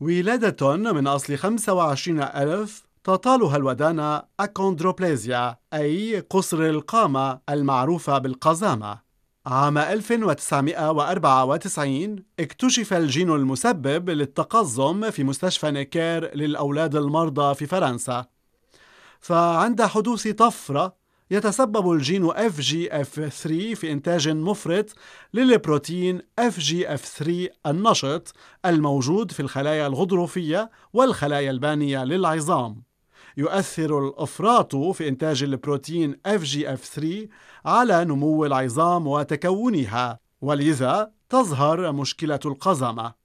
ولادة من أصل 25 ألف تطالها الودانة achondroplasia أي قصر القامة المعروفة بالقزامة. عام 1994 اكتشف الجين المسبب للتقزم في مستشفى نيكير للأولاد المرضى في فرنسا. فعند حدوث طفرة يتسبب الجين FGF3 في إنتاج مفرط للبروتين FGF3 النشط الموجود في الخلايا الغضروفية والخلايا البانية للعظام. يؤثر الإفراط في إنتاج البروتين FGF3 على نمو العظام وتكونها، ولذا تظهر مشكلة القزمة.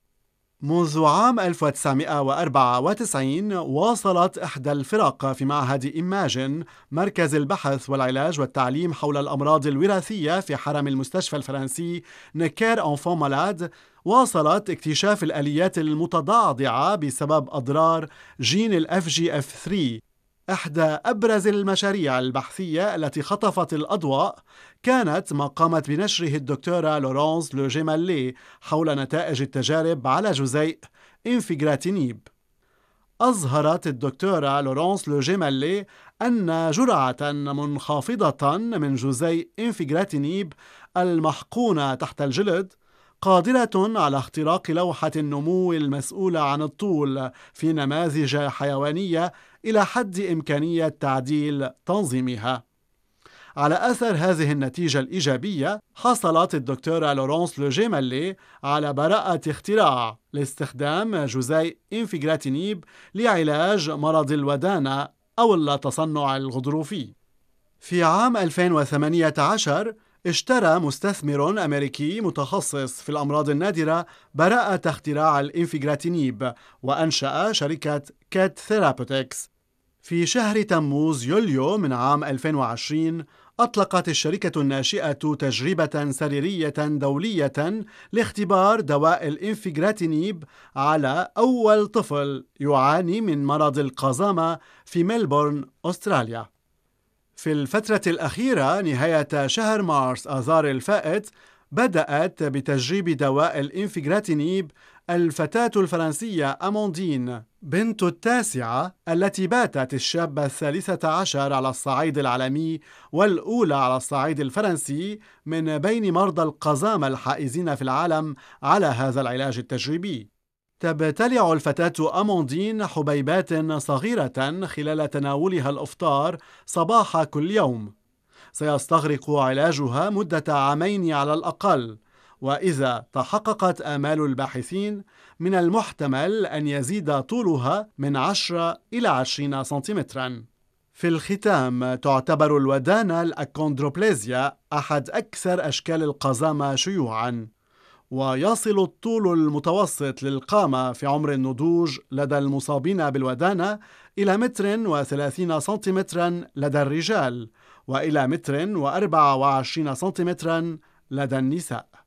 منذ عام 1994 واصلت إحدى الفرق في معهد إيماجن مركز البحث والعلاج والتعليم حول الأمراض الوراثية في حرم المستشفى الفرنسي Necker Enfants Malades واصلت اكتشاف الآليات المتضعضعة بسبب أضرار جين ال FGF 3 إحدى أبرز المشاريع البحثية التي خطفت الأضواء كانت ما قامت بنشره الدكتورة لورانس لو جيمالي حول نتائج التجارب على جزيء infigratinib أظهرت الدكتورة لورانس لو جيمالي أن جرعة منخفضة من جزيء infigratinib المحقونة تحت الجلد قادرة على اختراق لوحة النمو المسؤولة عن الطول في نماذج حيوانية إلى حد إمكانية تعديل تنظيمها. على أثر هذه النتيجة الإيجابية حصلت الدكتورة لورانس لوجيمالي على براءة اختراع لاستخدام جزيء infigratinib لعلاج مرض الودانة أو التصنع الغضروفي. في عام 2018 اشترى مستثمر أمريكي متخصص في الأمراض النادرة براءة اختراع ال infigratinib وأنشأ شركة QED Therapeutics في شهر تموز يوليو من عام 2020 أطلقت الشركة الناشئة تجربة سريرية دولية لاختبار دواء ال infigratinib على أول طفل يعاني من مرض القزامة في ميلبورن، أستراليا. في الفترة الأخيرة نهاية شهر مارس آذار الفائت بدأت بتجريب دواء الإنفجراتينيب الفتاة الفرنسية أموندين بنت التاسعة التي باتت الشابة الثالثة عشر على الصعيد العالمي والأولى على الصعيد الفرنسي من بين مرضى القزامة الحائزين في العالم على هذا العلاج التجريبي. تبتلع الفتاة أموندين حبيبات صغيرة خلال تناولها الإفطار صباح كل يوم. سيستغرق علاجها مدة عامين على الأقل، وإذا تحققت آمال الباحثين من المحتمل أن يزيد طولها من 10 إلى 20 سنتيمترا. في الختام تعتبر الودانة الأكوندروبليزيا أحد أكثر أشكال القزامة شيوعاً ويصل الطول المتوسط للقامة في عمر النضوج لدى المصابين بالودانة إلى متر وثلاثين سنتيمترا لدى الرجال وإلى متر وأربع وعشرين سنتيمترا لدى النساء.